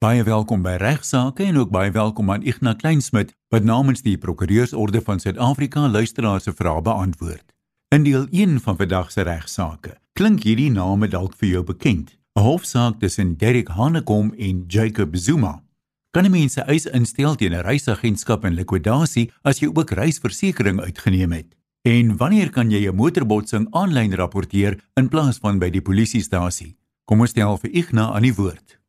Baie welkom by Regsake en ook baie welkom aan Ignas Kleinsmid wat namens die Prokureursorde van Suid-Afrika luisteraars se vrae beantwoord. In deel 1 van vandag se Regsake klink hierdie name dalk vir jou bekend. 'n Hofsaak tussen Derek Hanekom en Jacob Zuma. Kan 'n mens 'n eis instel teen 'n reisagentskap in likwidasie as jy ook reisversekering uitgeneem het? En wanneer kan jy 'n motorbotsing aanlyn rapporteer in plaas van by die polisiestasie? Kom ons stel vir Ignas aan die woord.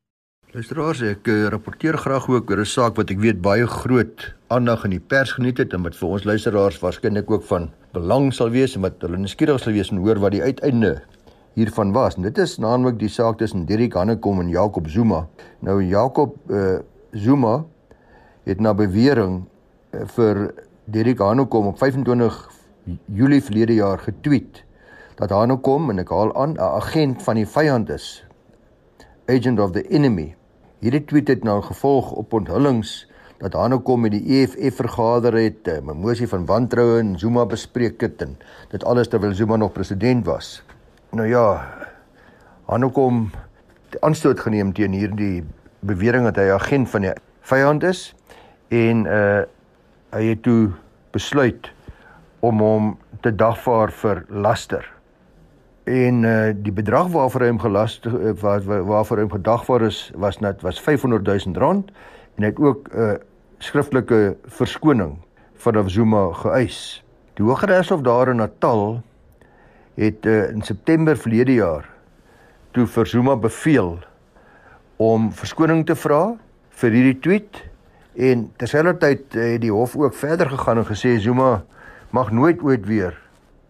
Luisteraars, ek uh, rapporteer graag ook oor 'n saak wat ek weet baie groot aandag in die pers geniet het en wat vir ons luisteraars waarskynlik ook van belang sal wees en wat hulle nuuskierig sal wees en hoor wat die uiteinde hiervan was. En dit is naamlik die saak tussen Dirk Hanekom en Jacob Zuma. Nou Jacob uh, Zuma het na bewering uh, vir Dirk Hanekom op 25 Julie verlede jaar getweet dat Hanekom en ek haal aan 'n agent van die vyand is. Agent of the enemy Hierdie tweet het nou gevolg op onthullings dat Hanekom met die EFF vergader het, 'n uh, mosie van wantroue en Zuma bespreek het en dit alles terwyl Zuma nog president was. Nou ja, Hanekom het aanstoot geneem teen hierdie bewering dat hy agent van die vyand is en uh hy het toe besluit om hom te dagvaar vir laster en uh, die bedrag waarvoor hy hom gelas uh, waar, waarvoor hy hom gedagvaar is was net was 500 000 rand en hy het ook 'n uh, skriftelike verskoning van Zuma geëis. Die Hooggeregshof daar in Natal het uh, in September verlede jaar toe vir Zuma beveel om verskoning te vra vir hierdie tweet en terselfdertyd het die hof ook verder gegaan en gesê Zuma mag nooit ooit weer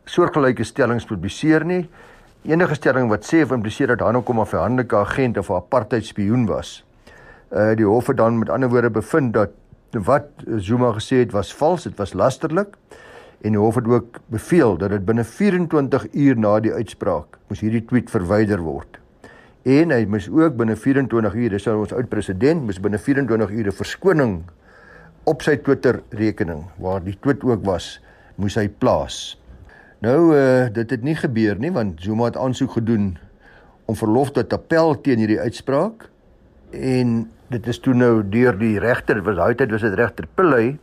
soortgelyke stellings publiseer nie. Enige stelling wat sê of impliseer dat Hanekom 'n verhandelike agent of 'n apartheid spioen was. Uh die hof het dan met ander woorde bevind dat wat Zuma gesê het was vals, dit was lasterlik en die hof het ook beveel dat dit binne 24 uur na die uitspraak moes hierdie tweet verwyder word. En hy moes ook binne 24 uur, dis nou ons oud president, moes binne 24 ure verskoning op sy Twitter rekening waar die tweet ook was, moes hy plaas. Nou uh dit het nie gebeur nie want Zuma het aansoek gedoen om verlof te appel teen hierdie uitspraak. En dit is toe nou deur die regter was hy het was dit regter Pillay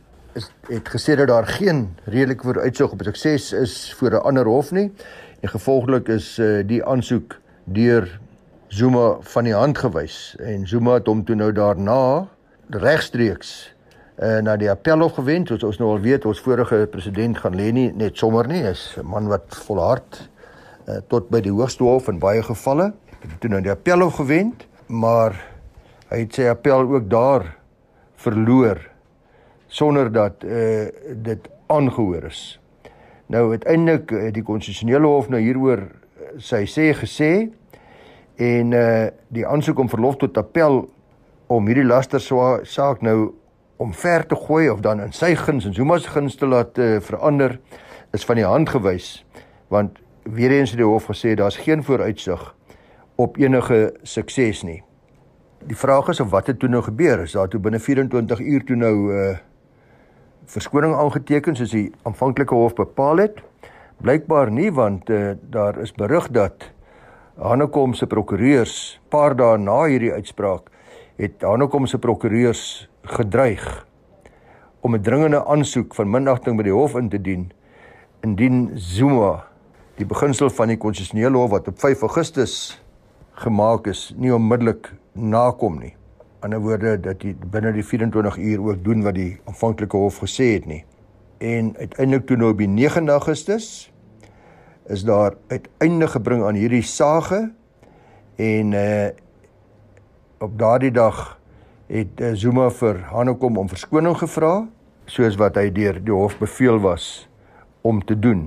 het gesê dat daar geen redelike vooruitsig op sukses is voor 'n ander hof nie. En gevolglik is uh die aansoek deur Zuma van die hand gewys. En Zuma het hom toe nou daarna regstreeks uh, na die appelhof gewend. Soos ons nou al weet, ons vorige president gaan lê nie net sommer nie, is 'n man wat volhard uh, tot by die hoogste hof in baie gevalle. Hy het toe na die appelhof gewend, maar hy het sy appel ook daar verloor sonder dat uh, dit aangehoor is. Nou uiteindelik het die konstitusionele hof nou hieroor sy sê gesê en uh die aansoek om verlof tot appel om hierdie laster saak nou om ver te gooi of dan in sy guns en Zuma se guns te laat uh, verander is van die hand gewys want weer eens het die hof gesê daar's geen vooruitsig op enige sukses nie. Die vraag is of wat het toe nou gebeur? Is daar toe binne 24 uur toe nou uh, verskoning aangeteken soos die aanvanklike hof bepaal het? Blykbaar nie want uh, daar is berig dat Hanekom se prokureurs paar dae na hierdie uitspraak het Hanekom se prokureurs gedreig om 'n dringende aansoek van minagting by die hof in te dien indien Zuma die beginsel van die konstitusionele hof wat op 5 Augustus gemaak is nie onmiddellik nakom nie. Die ander woorde dat hy binne die 24 uur ook doen wat die aanvanklike hof gesê het nie. En uiteindelik toe nou op die 9 Augustus is daar uiteindelik gebring aan hierdie sage en uh op daardie dag het uh, Zuma vir Hanekom om verskoning gevra soos wat hy deur die hof beveel was om te doen.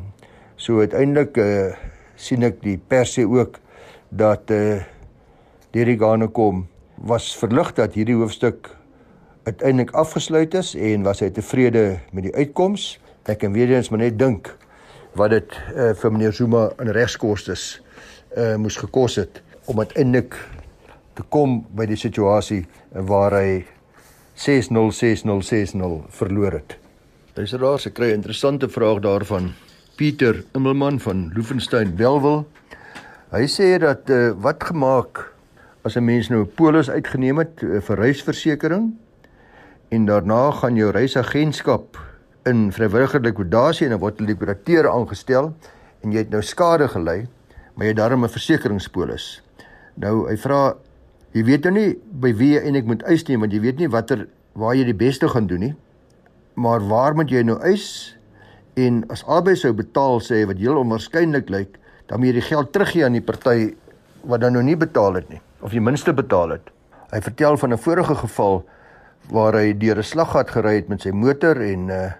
So uiteindelik uh, sien ek die pers sê ook dat eh uh, Derek Hanekom was verlig dat hierdie hoofstuk uiteindelik afgesluit is en was hy tevrede met die uitkoms. Ek kan weer eens maar net dink wat dit eh uh, vir meneer Zuma in regskoste eh uh, moes gekos het om uiteindelik te kom by die situasie waar hy 606060 verloor het. Dis raar, ek kry 'n interessante vraag daarvan Pieter Immelman van Loevenstein Welwel. Hy sê dat uh, wat gemaak as 'n mens nou 'n polis uitgeneem het uh, vir reisversekering en daarna gaan jou reisagentskap in vrywillige likwidasie en dan word 'n likwidateur aangestel en jy het nou skade gely, maar jy het daarom 'n versekeringspolis. Nou hy vra jy weet nou nie by wie jy eintlik moet eis nie want jy weet nie watter waar jy die beste gaan doen nie. Maar waar moet jy nou eis? En as albei sou betaal sê wat heel onwaarskynlik lyk, dan moet jy die geld teruggee aan die party wat dan nou nie betaal het nie of die minste betaal het. Hy vertel van 'n vorige geval waar hy deur 'n slaggat gery het met sy motor en uh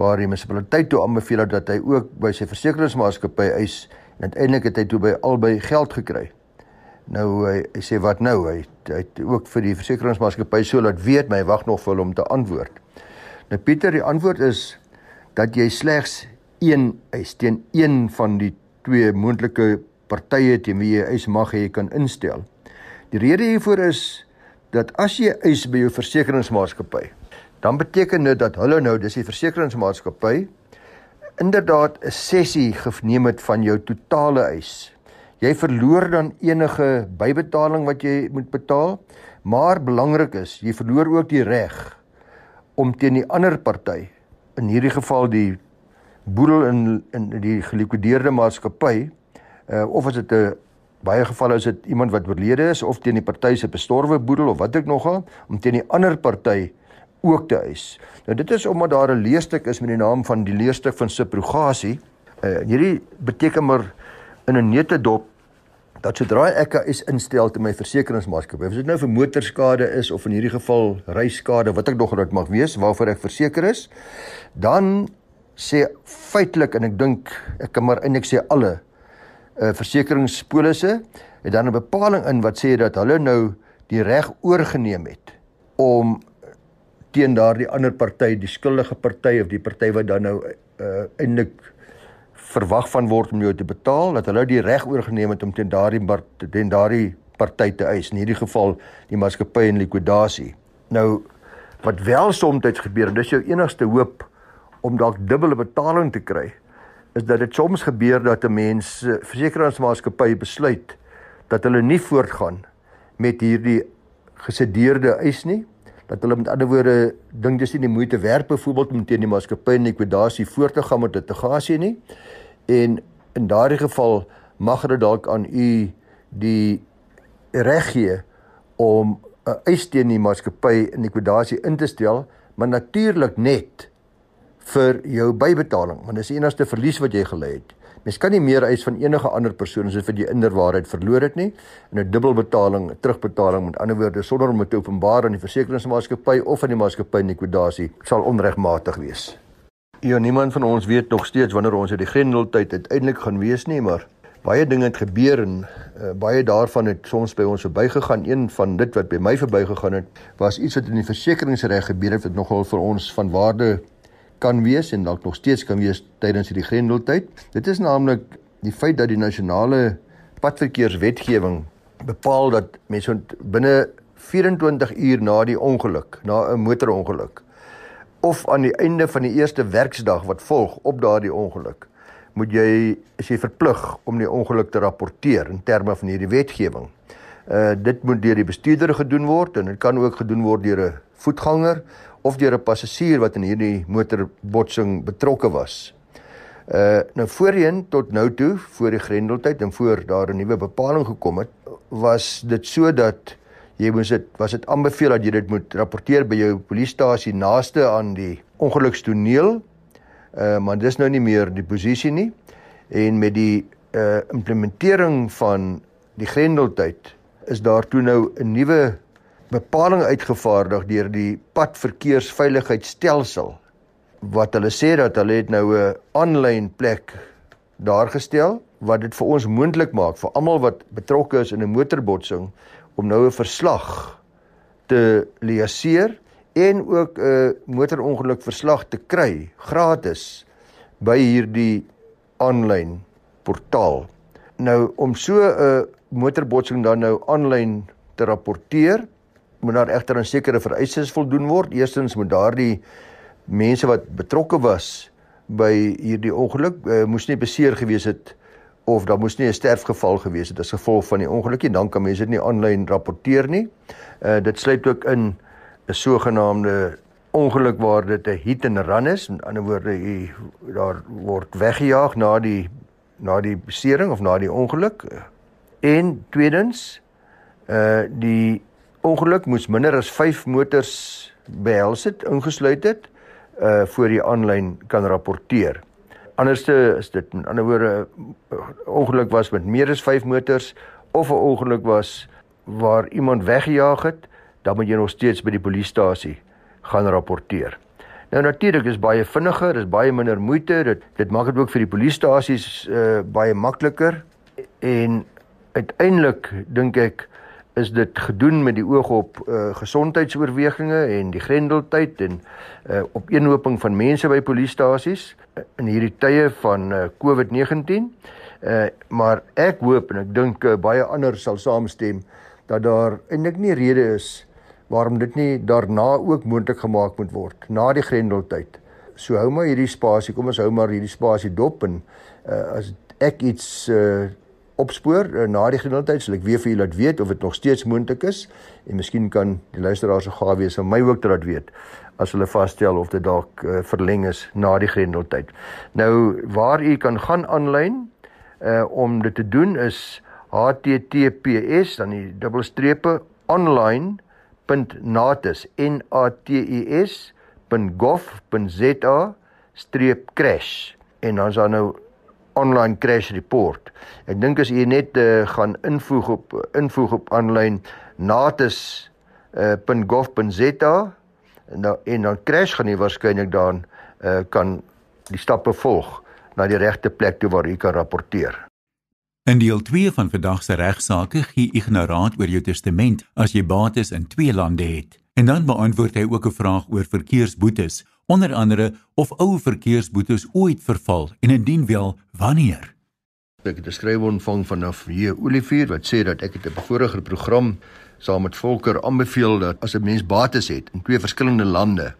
waar die munisipaliteit toe aanbeveel het dat hy ook by sy versekeringsmaatskappy eis en uiteindelik het hy toe by albei geld gekry. Nou hy, hy sê wat nou? Hy, hy het ook vir die versekeringsmaatskappy so laat weet, hy wag nog vir hom te antwoord. Nou Pieter, die antwoord is dat jy slegs een eis teen een van die twee moontlike partye teen wie jy eis mag hê kan instel. Die rede hiervoor is dat as jy eis by jou versekeringsmaatskappy, dan beteken dit dat hulle nou, dis die versekeringsmaatskappy, inderdaad 'n sessie geneem het van jou totale eis. Jy verloor dan enige bybetaling wat jy moet betaal, maar belangrik is, jy verloor ook die reg om teen die ander party, in hierdie geval die boedel in in die gelikwideerde maatskappy, uh, of as dit 'n baie gevalle is dit iemand wat oorlede is of teen die party se bestorwe boedel of wat ek nogal om teen die ander party ook te eis. Nou dit is omdat daar 'n leerstuk is met die naam van die leerstuk van subrogasie. Uh, hierdie beteken maar in 'n nette dop dat sodra ek 'n eis instel te my versekeringsmaatskappy, of dit nou vir motorskade is of in hierdie geval reisskade wat ek nog dit mag wees waarvoor ek verseker is, dan sê feitelik en ek dink ek kan maar eintlik sê alle uh, versekeringspolisse het dan 'n bepaling in wat sê dat hulle nou die reg oorgeneem het om teen daardie ander party, die skuldige party of die party wat dan nou uh, eintlik verwag van word om jou te betaal, dat hulle die reg oorgeneem het om teen daardie teen daardie party te eis, in hierdie geval die maatskappy in likwidasie. Nou wat wel soms gebeur, dis jou enigste hoop om dalk dubbele betaling te kry is dat dit soms gebeur dat 'n mens versekeringsmaatskappy besluit dat hulle nie voortgaan met hierdie gesedeerde eis nie. Dat hulle met ander woorde dink dis nie die moeite werd byvoorbeeld om teen die maatskappy in likwidasie voort te gaan met litigasie nie en in daardie geval mag hulle dalk aan u die reg gee om 'n eis teen die maatskappy in likwidasie in te stel maar natuurlik net vir jou bybetaling want dis die enigste verlies wat jy gely het. Mens kan nie meer eis van enige ander persoon as vir die inderwaarheid verloor het nie en 'n dubbelbetaling, terugbetaling met ander woorde sonder om dit openbaar aan die versekeringsmaatskappy of aan die maatskappy in likwidasie sal onregmatig wees. Ja, niemand van ons weet nog steeds wanneer ons uit die grendeltyd uiteindelik gaan wees nie, maar baie dinge het gebeur en uh, baie daarvan het soms by ons verbygegaan. Een van dit wat by my verbygegaan het, was iets wat in die versekeringsreg gebeur het wat nogal vir ons van waarde kan wees en dalk nog steeds kan wees tydens hierdie grendeltyd. Dit is naamlik die feit dat die nasionale padverkeerswetgewing bepaal dat mense binne 24 uur na die ongeluk, na 'n motorongeluk of aan die einde van die eerste werksdag wat volg op daardie ongeluk, moet jy is jy verplig om die ongeluk te rapporteer in terme van hierdie wetgewing. Uh dit moet deur die bestuurder gedoen word en dit kan ook gedoen word deur 'n voetganger of deur 'n passasier wat in hierdie motorbotsing betrokke was. Uh nou voorheen tot nou toe voor die grendeltyd en voor daar 'n nuwe bepaling gekom het, was dit so dat jy moes dit was dit aanbeveel dat jy dit moet rapporteer by jou polisiestasie naaste aan die ongelukstoneel. Uh maar dis nou nie meer die posisie nie. En met die uh implementering van die grendeltyd is daar toe nou 'n nuwe bepaling uitgevaardig deur die padverkeersveiligheidstelsel wat hulle sê dat hulle het nou 'n aanlyn plek daar gestel wat dit vir ons moontlik maak vir almal wat betrokke is in 'n motorbotsing om nou 'n verslag te leeseer en ook 'n motorongeluk verslag te kry gratis by hierdie aanlyn portaal. Nou om so 'n motorbotsing dan nou aanlyn te rapporteer moet daar egter aan sekere vereistes voldoen word. Eerstens moet daardie mense wat betrokke was by hierdie ongeluk uh, moes nie beseer gewees het of daar moes nie 'n sterfgeval gewees het as gevolg van die ongeluk nie, dan kan mense dit nie aanlyn rapporteer nie. Uh dit sluit ook in 'n sogenaamde ongeluk waar dit 'n hit and run is. Met ander woorde, jy daar word weggejaag na die na die besering of na die ongeluk. En tweedens, uh die ongeluk moes minder as 5 motors behels het, ingesluit het, uh voor jy aanlyn kan rapporteer. Anderste is dit in ander woorde ongeluk was met meer as 5 motors of 'n ongeluk was waar iemand weggejaag het, dan moet jy nog steeds by die polisiestasie gaan rapporteer. Nou natuurlik is baie vinniger, is baie minder moeite. Dit dit maak dit ook vir die polisiestasies uh baie makliker en uiteindelik dink ek is dit gedoen met die oog op uh gesondheidsoorwegings en die grendeltyd en uh opeenhoping van mense by polisiestasies in hierdie tye van uh COVID-19. Uh maar ek hoop en ek dink uh, baie ander sal saamstem dat daar eintlik nie rede is waarom dit nie daarna ook moontlik gemaak moet word na die grendeltyd. So hou maar hierdie spasie, kom ons hou maar hierdie spasie dop en uh, as ek iets uh, opspoor uh, na die grendeltyd sal ek weer vir julle laat weet of dit nog steeds moontlik is en miskien kan die luisteraars se gawe wees om my ook te laat weet as hulle vasstel of dit dalk uh, verleng is na die grendeltyd. Nou waar u kan gaan aanlyn uh, om dit te doen is https dan die dubbelstrepe online natus n a t u s .gov.za streep crash en dan is daar nou online crash report. Ek dink as jy net uh, gaan invoeg op invoeg op aanlyn natus uh, .gov.za en dan en dan crash gaan jy waarskynlik dan uh, kan die stappe volg na die regte plek toe waar jy kan rapporteer. In deel 2 van vandag se regsaake gee ignoraat oor jou testament as jy bates in twee lande het. En dan beantwoord hy ook 'n vraag oor verkeersboetes, onder andere of ou verkeersboetes ooit verval en indien wel, wanneer. Ek het 'n skryf ontvang vanaf hier Olivier wat sê dat ek het 'n vorige program saam met Volker aanbeveel dat as 'n mens bates het in twee verskillende lande,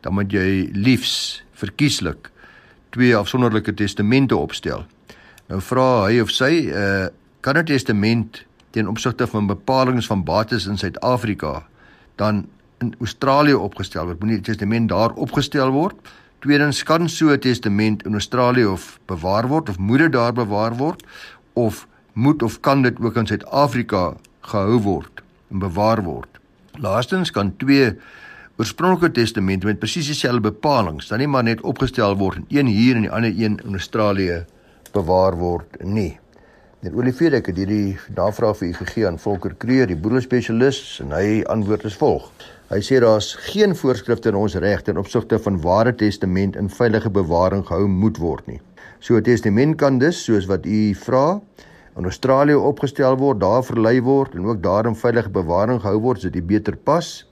dan moet jy liefs verkieslik twee afsonderlike testamente opstel. Nou vra hy of sy 'n uh, kan 'n testament teen opsigte van bepalinge van bates in Suid-Afrika dan in Australië opgestel word. Moenie die testament daar opgestel word. Tweedens kan so 'n testament in Australië of bewaar word of moet dit daar bewaar word of moet of kan dit ook in Suid-Afrika gehou word en bewaar word. Laastens kan twee oorspronklike testamente met presies dieselfde bepalinge dan nie maar net opgestel word in een hier en die ander een in Australië bewaar word nie. Net Olivier ek het hierdie navraag vir u gegee aan Volker Kreer, die boedelspesialis en hy antwoord as volg. Hy sê daar's geen voorskrifte in ons reg ten opsigte van ware testament in veilige bewaring gehou moet word nie. So 'n testament kan dus soos wat u vra in Australië opgestel word, daar verlei word en ook daar in veilige bewaring gehou word sodat dit beter pas.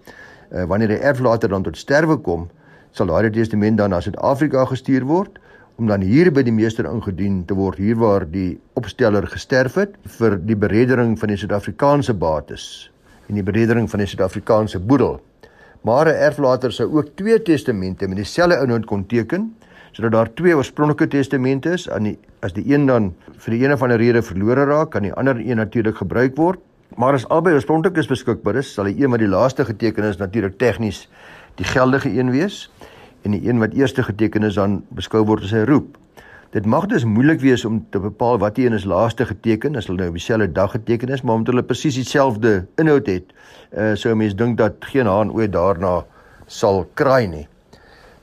Uh, wanneer die erflater dan tot sterwe kom, sal daardie testament dan na Suid-Afrika gestuur word om dan hier by die meester ingedien te word hier waar die opsteller gesterf het vir die bereddering van die Suid-Afrikaanse bates en die bereddering van die Suid-Afrikaanse boedel. Maar 'n erflater sou ook twee testamente met dieselfde inhoud kon teken sodat daar twee oorspronklike testamente is aan die as die een dan vir die ene van 'n rede verlore raak, kan die ander een natuurlik gebruik word. Maar as albei oorspronklik is beskikbaar is, sal die een wat die laaste geteken is natuurlik tegnies die geldige een wees en die een wat eerste geteken is dan beskou word as 'n roep. Dit mag dus moeilik wees om te bepaal wat een is laaste geteken as hulle nou op dieselfde dag geteken is, maar omdat hulle presies dieselfde inhoud het, uh, sou mense dink dat geen haan ooit daarna sal kraai nie.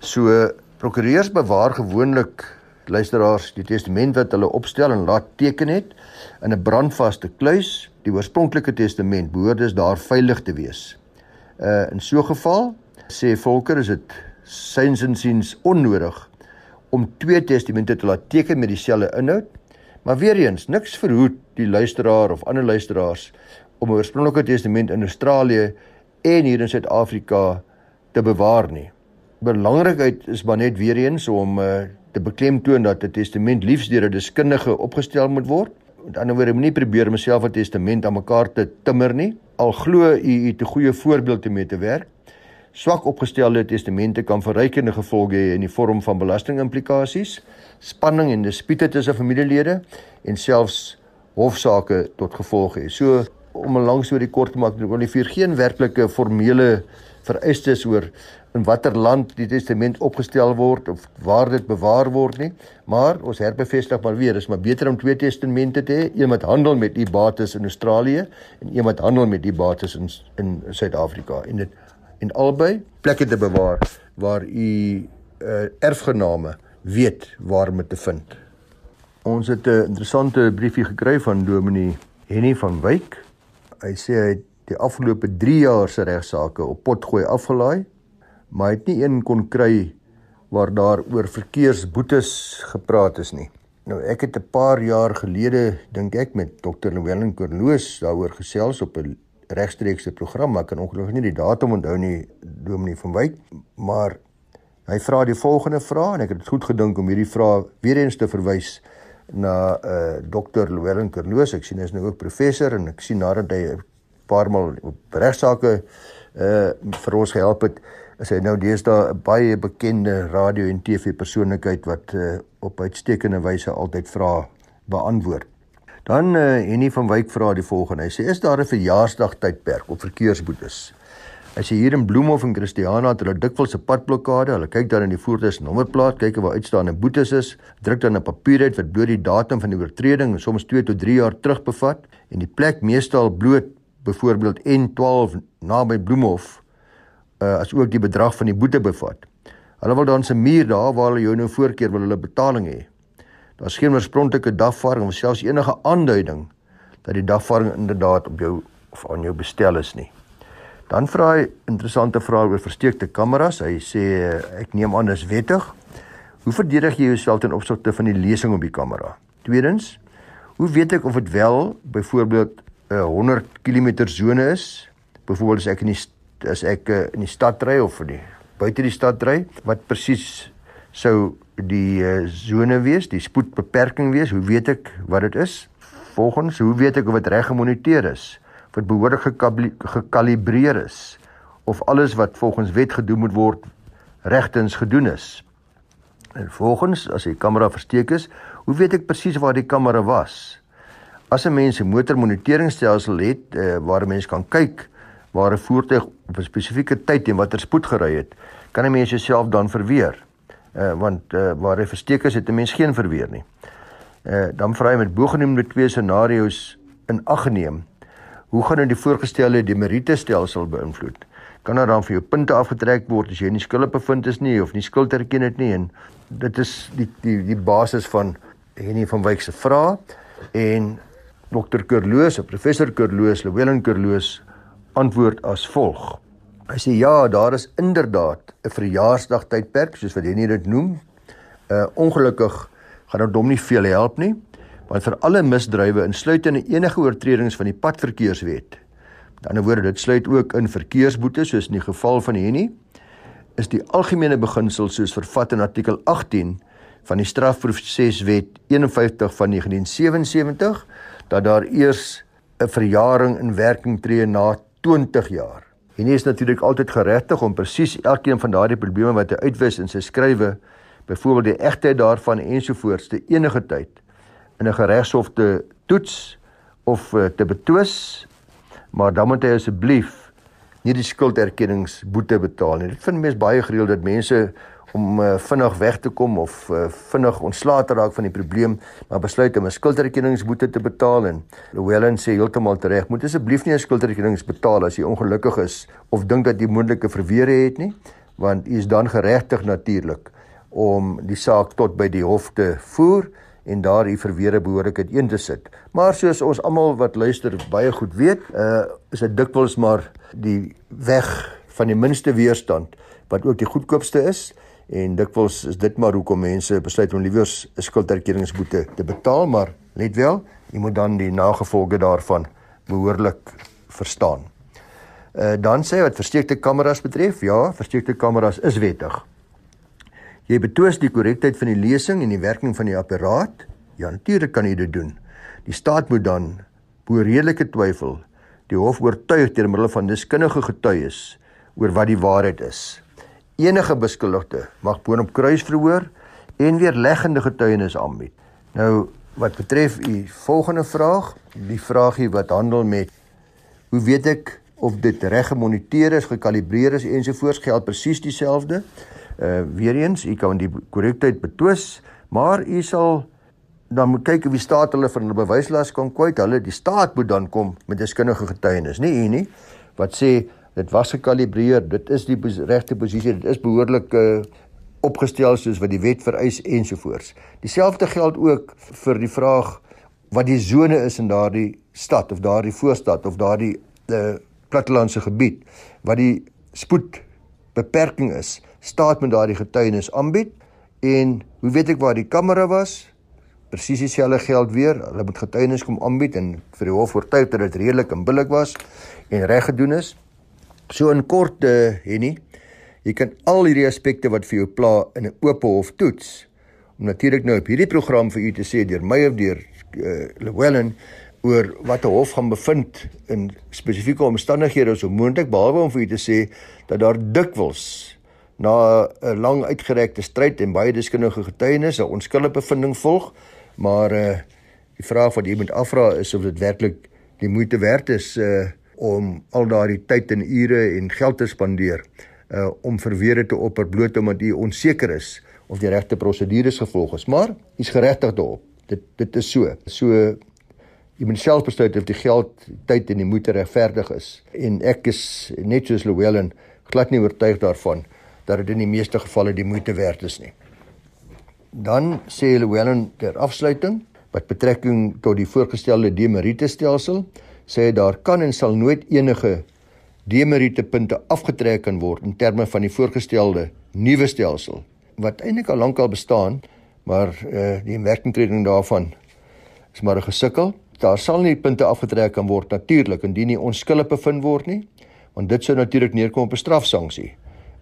So prokureurs bewaar gewoonlik luisteraars die testament wat hulle opstel en laat teken het in 'n brandvaste kluis. Die oorspronklike testament behoort dus daar veilig te wees. Uh in so 'n geval sê Volker is dit syns insiens onnodig om twee testamente te laat teken met dieselfde inhoud. Maar weer eens, niks verhoed die luisteraar of ander luisteraars om 'n oorspronklike testament in Australië en hier in Suid-Afrika te bewaar nie. Belangrikheid is maar net weer eens om uh, te beklemtoon dat 'n testament liefs deur 'n deskundige opgestel moet word. Met ander woorde, moenie probeer myself 'n testament aan mekaar te timmer nie. Al glo u u 'n goeie voorbeeld te mee te werk Swak opgestelde testamente kan verrykende gevolge hê in die vorm van belastingimplikasies, spanning en dispute tussen familielede en selfs hofsaake tot gevolg hê. So om 'n lang storie kort te maak, nie vir geen werklike formele vereistes oor in watter land die testament opgestel word of waar dit bewaar word nie, maar ons herbevestig maar weer, is maar beter om twee testamente te hê, een wat handel met u bates in Australië en een wat handel met u bates in in Suid-Afrika en dit en albei plekke te bewaar waar u uh, erfgename weet waar om te vind. Ons het 'n interessante briefie gekry van Dominee Henny van Wyk. Hy sê hy het die afgelope 3 jaar se regsaake op potgooi afgelaai, maar hy het nie een kon kry waar daar oor verkeersboetes gepraat is nie. Nou ek het 'n paar jaar gelede dink ek met Dr. Llewellyn Corloos daaroor gesels op 'n regstreekse program, ek kan ongelukkig nie die datum onthou nie, Dominee van Wyk, maar hy vra die volgende vraag en ek het goed gedink om hierdie vraag weer eens te verwys na uh Dr. Llewellyn Corloos. Ek sien hy is nou ook professor en ek sien nadat hy paar maal op regsaake uh vir ons gehelp het is hy nou deesdae 'n baie bekende radio en TV persoonlikheid wat uh op uitstekende wyse altyd vra beantwoord. Dan uh Henny van Wyk vra die volgende. Hy sê is daar 'n verjaarsdag tydperk op verkeersboetes? Hy sê hier in Bloemhof en Christiana het hulle dikwels 'n padblokkade. Hulle kyk dan in die voertuig se nommerplaat, kyk waar uitstaande boetes is, druk dan 'n papier uit wat bloot die datum van die oortreding en soms 2 tot 3 jaar terug bevat en die plek meestal bloot byvoorbeeld N12 naby Bloemhof uh, as ook die bedrag van die boete bevat. Hulle wil dan se muur daar waar hulle jou nou voorkeer wil hulle betaling hê. Daar's geen oorspronklike dagvaarding of selfs enige aanduiding dat die dagvaarding inderdaad op jou of aan jou bestel is nie. Dan vra hy interessante vrae oor versteekte kameras. Hy sê ek neem aan dis wettig. Hoe verdedig jy jouself ten opsigte van die lesing op die kamera? Tweedens, hoe weet ek of dit wel byvoorbeeld 'n 100 km sone is. Byvoorbeeld as ek in die as ek uh, in die stad ry of in die buite die stad ry, wat presies sou die uh, sone wees, die spoedbeperking wees? Hoe weet ek wat dit is? Volgens, hoe weet ek of dit reg gemoniteer is? Of dit behoorlik gekalibreer is? Of alles wat volgens wet gedoen moet word regtens gedoen is? En volgens, as die kamera versteek is, hoe weet ek presies waar die kamera was? As 'n mens 'n motormoniteringstelsel het uh, waar 'n mens kan kyk waar 'n voertuig op 'n spesifieke tyd en watter spoed gery het, kan 'n mens jouself dan verweer. Uh, want uh, waar hy versteek is, het 'n mens geen verweer nie. Uh, dan vra hy met bogenoemde twee scenario's in ag geneem. Hoe gaan dit die voorgestelde demerite stelsel beïnvloed? Kan daar dan vir jou punte afgetrek word as jy nie skuldig bevind is nie of nie skuld erken het nie en dit is die die die basis van Henny van Wyk se vraag en Dr. Kerloos, professor Kerloos, Llewellyn Kerloos antwoord as volg. Hy sê ja, daar is inderdaad 'n verjaarsdag tydperk soos wat hy dit noem. Uh ongelukkig gaan dit hom nie veel help nie, want vir alle misdrywe insluitende enige oortredings van die padverkeerswet. Met ander woorde, dit sluit ook in verkeersboetes soos in die geval van hierdie is die algemene beginsel soos vervat in artikel 18 van die strafproseswet 51 van 1977 dat daar eers 'n verjaring in werking tree na 20 jaar. En hy is natuurlik altyd geregtig om presies elkeen van daardie probleme wat hy uitwis in sy skrywe, byvoorbeeld die egtheid daarvan ensovoorts te enige tyd in 'n regshof te toets of eh, te betwis, maar dan moet hy asseblief nie die skulderkenningsboete betaal nie. Dit vind mense baie gereeld dat mense om uh, vinnig weg te kom of uh, vinnig ontslae te raak van die probleem, maar besluit om 'n skuldrekeningsboete te betaal en Llewellyn sê heeltemal reg, moet asseblief nie 'n skuldrekenings betaal as jy ongelukkig is of dink dat jy moontlike verweere het nie, want jy is dan geregtig natuurlik om die saak tot by die hof te voer en daar u verweere behoorlik in te sit. Maar soos ons almal wat luister baie goed weet, uh is dit dikwels maar die weg van die minste weerstand wat ook die goedkoopste is en dikwels is dit maar hoekom mense besluit om liewer 'n skulderkenningsboete te betaal, maar let wel, jy moet dan die nagevolge daarvan behoorlik verstaan. Uh dan sê wat versteekte kameras betref, ja, versteekte kameras is wettig. Jy betwis die korrektheid van die lesing en die werking van die apparaat? Ja, natuurlik kan jy dit doen. Die staat moet dan bo redelike twyfel die hof oortuig deur middel van deskundige getuies oor wat die waarheid is. Enige beskuldigde mag boonop kruisverhoor en weer leggende getuienis aanbied. Nou wat betref u volgende vraag, die vraagie wat handel met hoe weet ek of dit reg gemoniteer is, gekalibreer is ensovoorts geld presies dieselfde. Uh weer eens, u kan die korrektheid betwis, maar u sal dan moet kyk of die staat hulle van hulle bewyslas kan kwyt. Hulle die staat moet dan kom met deskundige getuienis, nie u nie, wat sê dit was gekalibreer, dit is die regte posisie, dit is behoorlik uh opgestel soos wat die wet vereis ensovoorts. Dieselfde geld ook vir die vraag wat die sone is in daardie stad of daardie voorstad of daardie uh, plattelandse gebied wat die spoed beperking is. Staat met daardie getuienis aanbied en hoe weet ek waar die kamera was? Presies dieselfde geld weer. Hulle moet getuienis kom aanbied en vir die hof oortuig dat dit redelik en billik was en reg gedoen is. So in kort uh, Henny, Jy kan al hierdie aspekte wat vir jou pla in 'n oop hof toets. Om natuurlik nou op hierdie program vir u te sê deur my of deur uh, Llewellyn oor wat 'n hof gaan bevind in spesifieke omstandighede so moontlik behalwe om vir u te sê dat daar dikwels na 'n lang uitgerekte stryd en baie deskundige getuienis 'n onskuldige bevinding volg, maar uh die vraag wat jy moet afvra is of dit werklik die moeite werd is uh om al daardie tyd en ure en geld te spandeer uh om verweer te opper bloot omdat u onseker is of die regte prosedures gevolg is. Maar u's geregtig daarop. Dit dit is so. So jy moet self besluit of die geld, tyd en die moeite regverdig is. En ek is net soos Llewellyn glad nie oortuig daarvan dat dit in die meeste gevalle die moeite werd is nie. Dan sê Llewellyn ter afsluiting wat betrekking tot die voorgestelde demerite stelsel sê daar kan en sal nooit enige demerite punte afgetrek kan word in terme van die voorgestelde nuwe stelsel wat eintlik al lankal bestaan, maar uh die werkingtreding daarvan is maar 'n gesukkel. Daar sal nie punte afgetrek kan word natuurlik indien nie onskuldig bevind word nie, want dit sou natuurlik neerkom op 'n strafsanksie.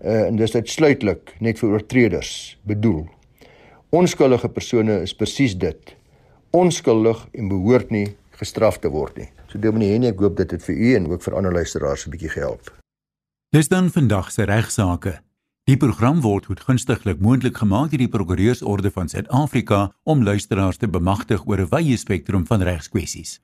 Uh en dis uitsluitlik net vir oortreders bedoel. Onskuldige persone is presies dit. Onskuldig en behoort nie gestraf te word nie. So Dominee Henny, ek hoop dit het vir u en ook vir ander luisteraars 'n bietjie gehelp. Dis dan vandag se regsaake. Die program word goedgunstiglik moontlik gemaak deur die Prokureursorde van Suid-Afrika om luisteraars te bemagtig oor 'n wye spektrum van regskwessies.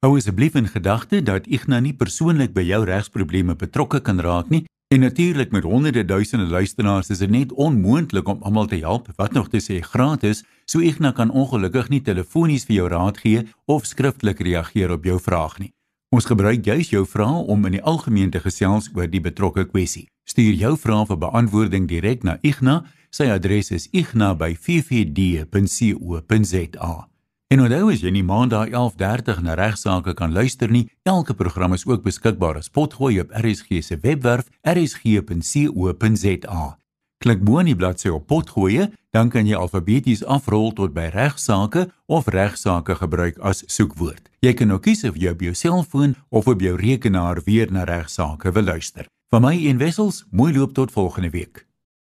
Hou asseblief in gedagte dat Ignas nie persoonlik by jou regsprobleme betrokke kan raak nie En natuurlik met honderde duisende luisteraars is dit net onmoontlik om almal te help, wat nog te sê gratis, so Ignas kan ongelukkig nie telefonies vir jou raad gee of skriftelik reageer op jou vraag nie. Ons gebruik juis jou vrae om in die algemeen te gesels oor die betrokke kwessie. Stuur jou vrae vir beantwoording direk na Ignas. Sy adres is igna@ffd.co.za. En onthou as jy nie maandag 11:30 na regsaake kan luister nie, elke program is ook beskikbaar as potgooi op RSG se webwerf rsg.co.za. Klik bo in die bladsy op potgooi, dan kan jy alfabeties afrol tot by regsaake of regsaake gebruik as soekwoord. Jy kan ook kies of jy op jou selfoon of op jou rekenaar weer na regsaake wil luister. Van my en Wessels, mooi loop tot volgende week.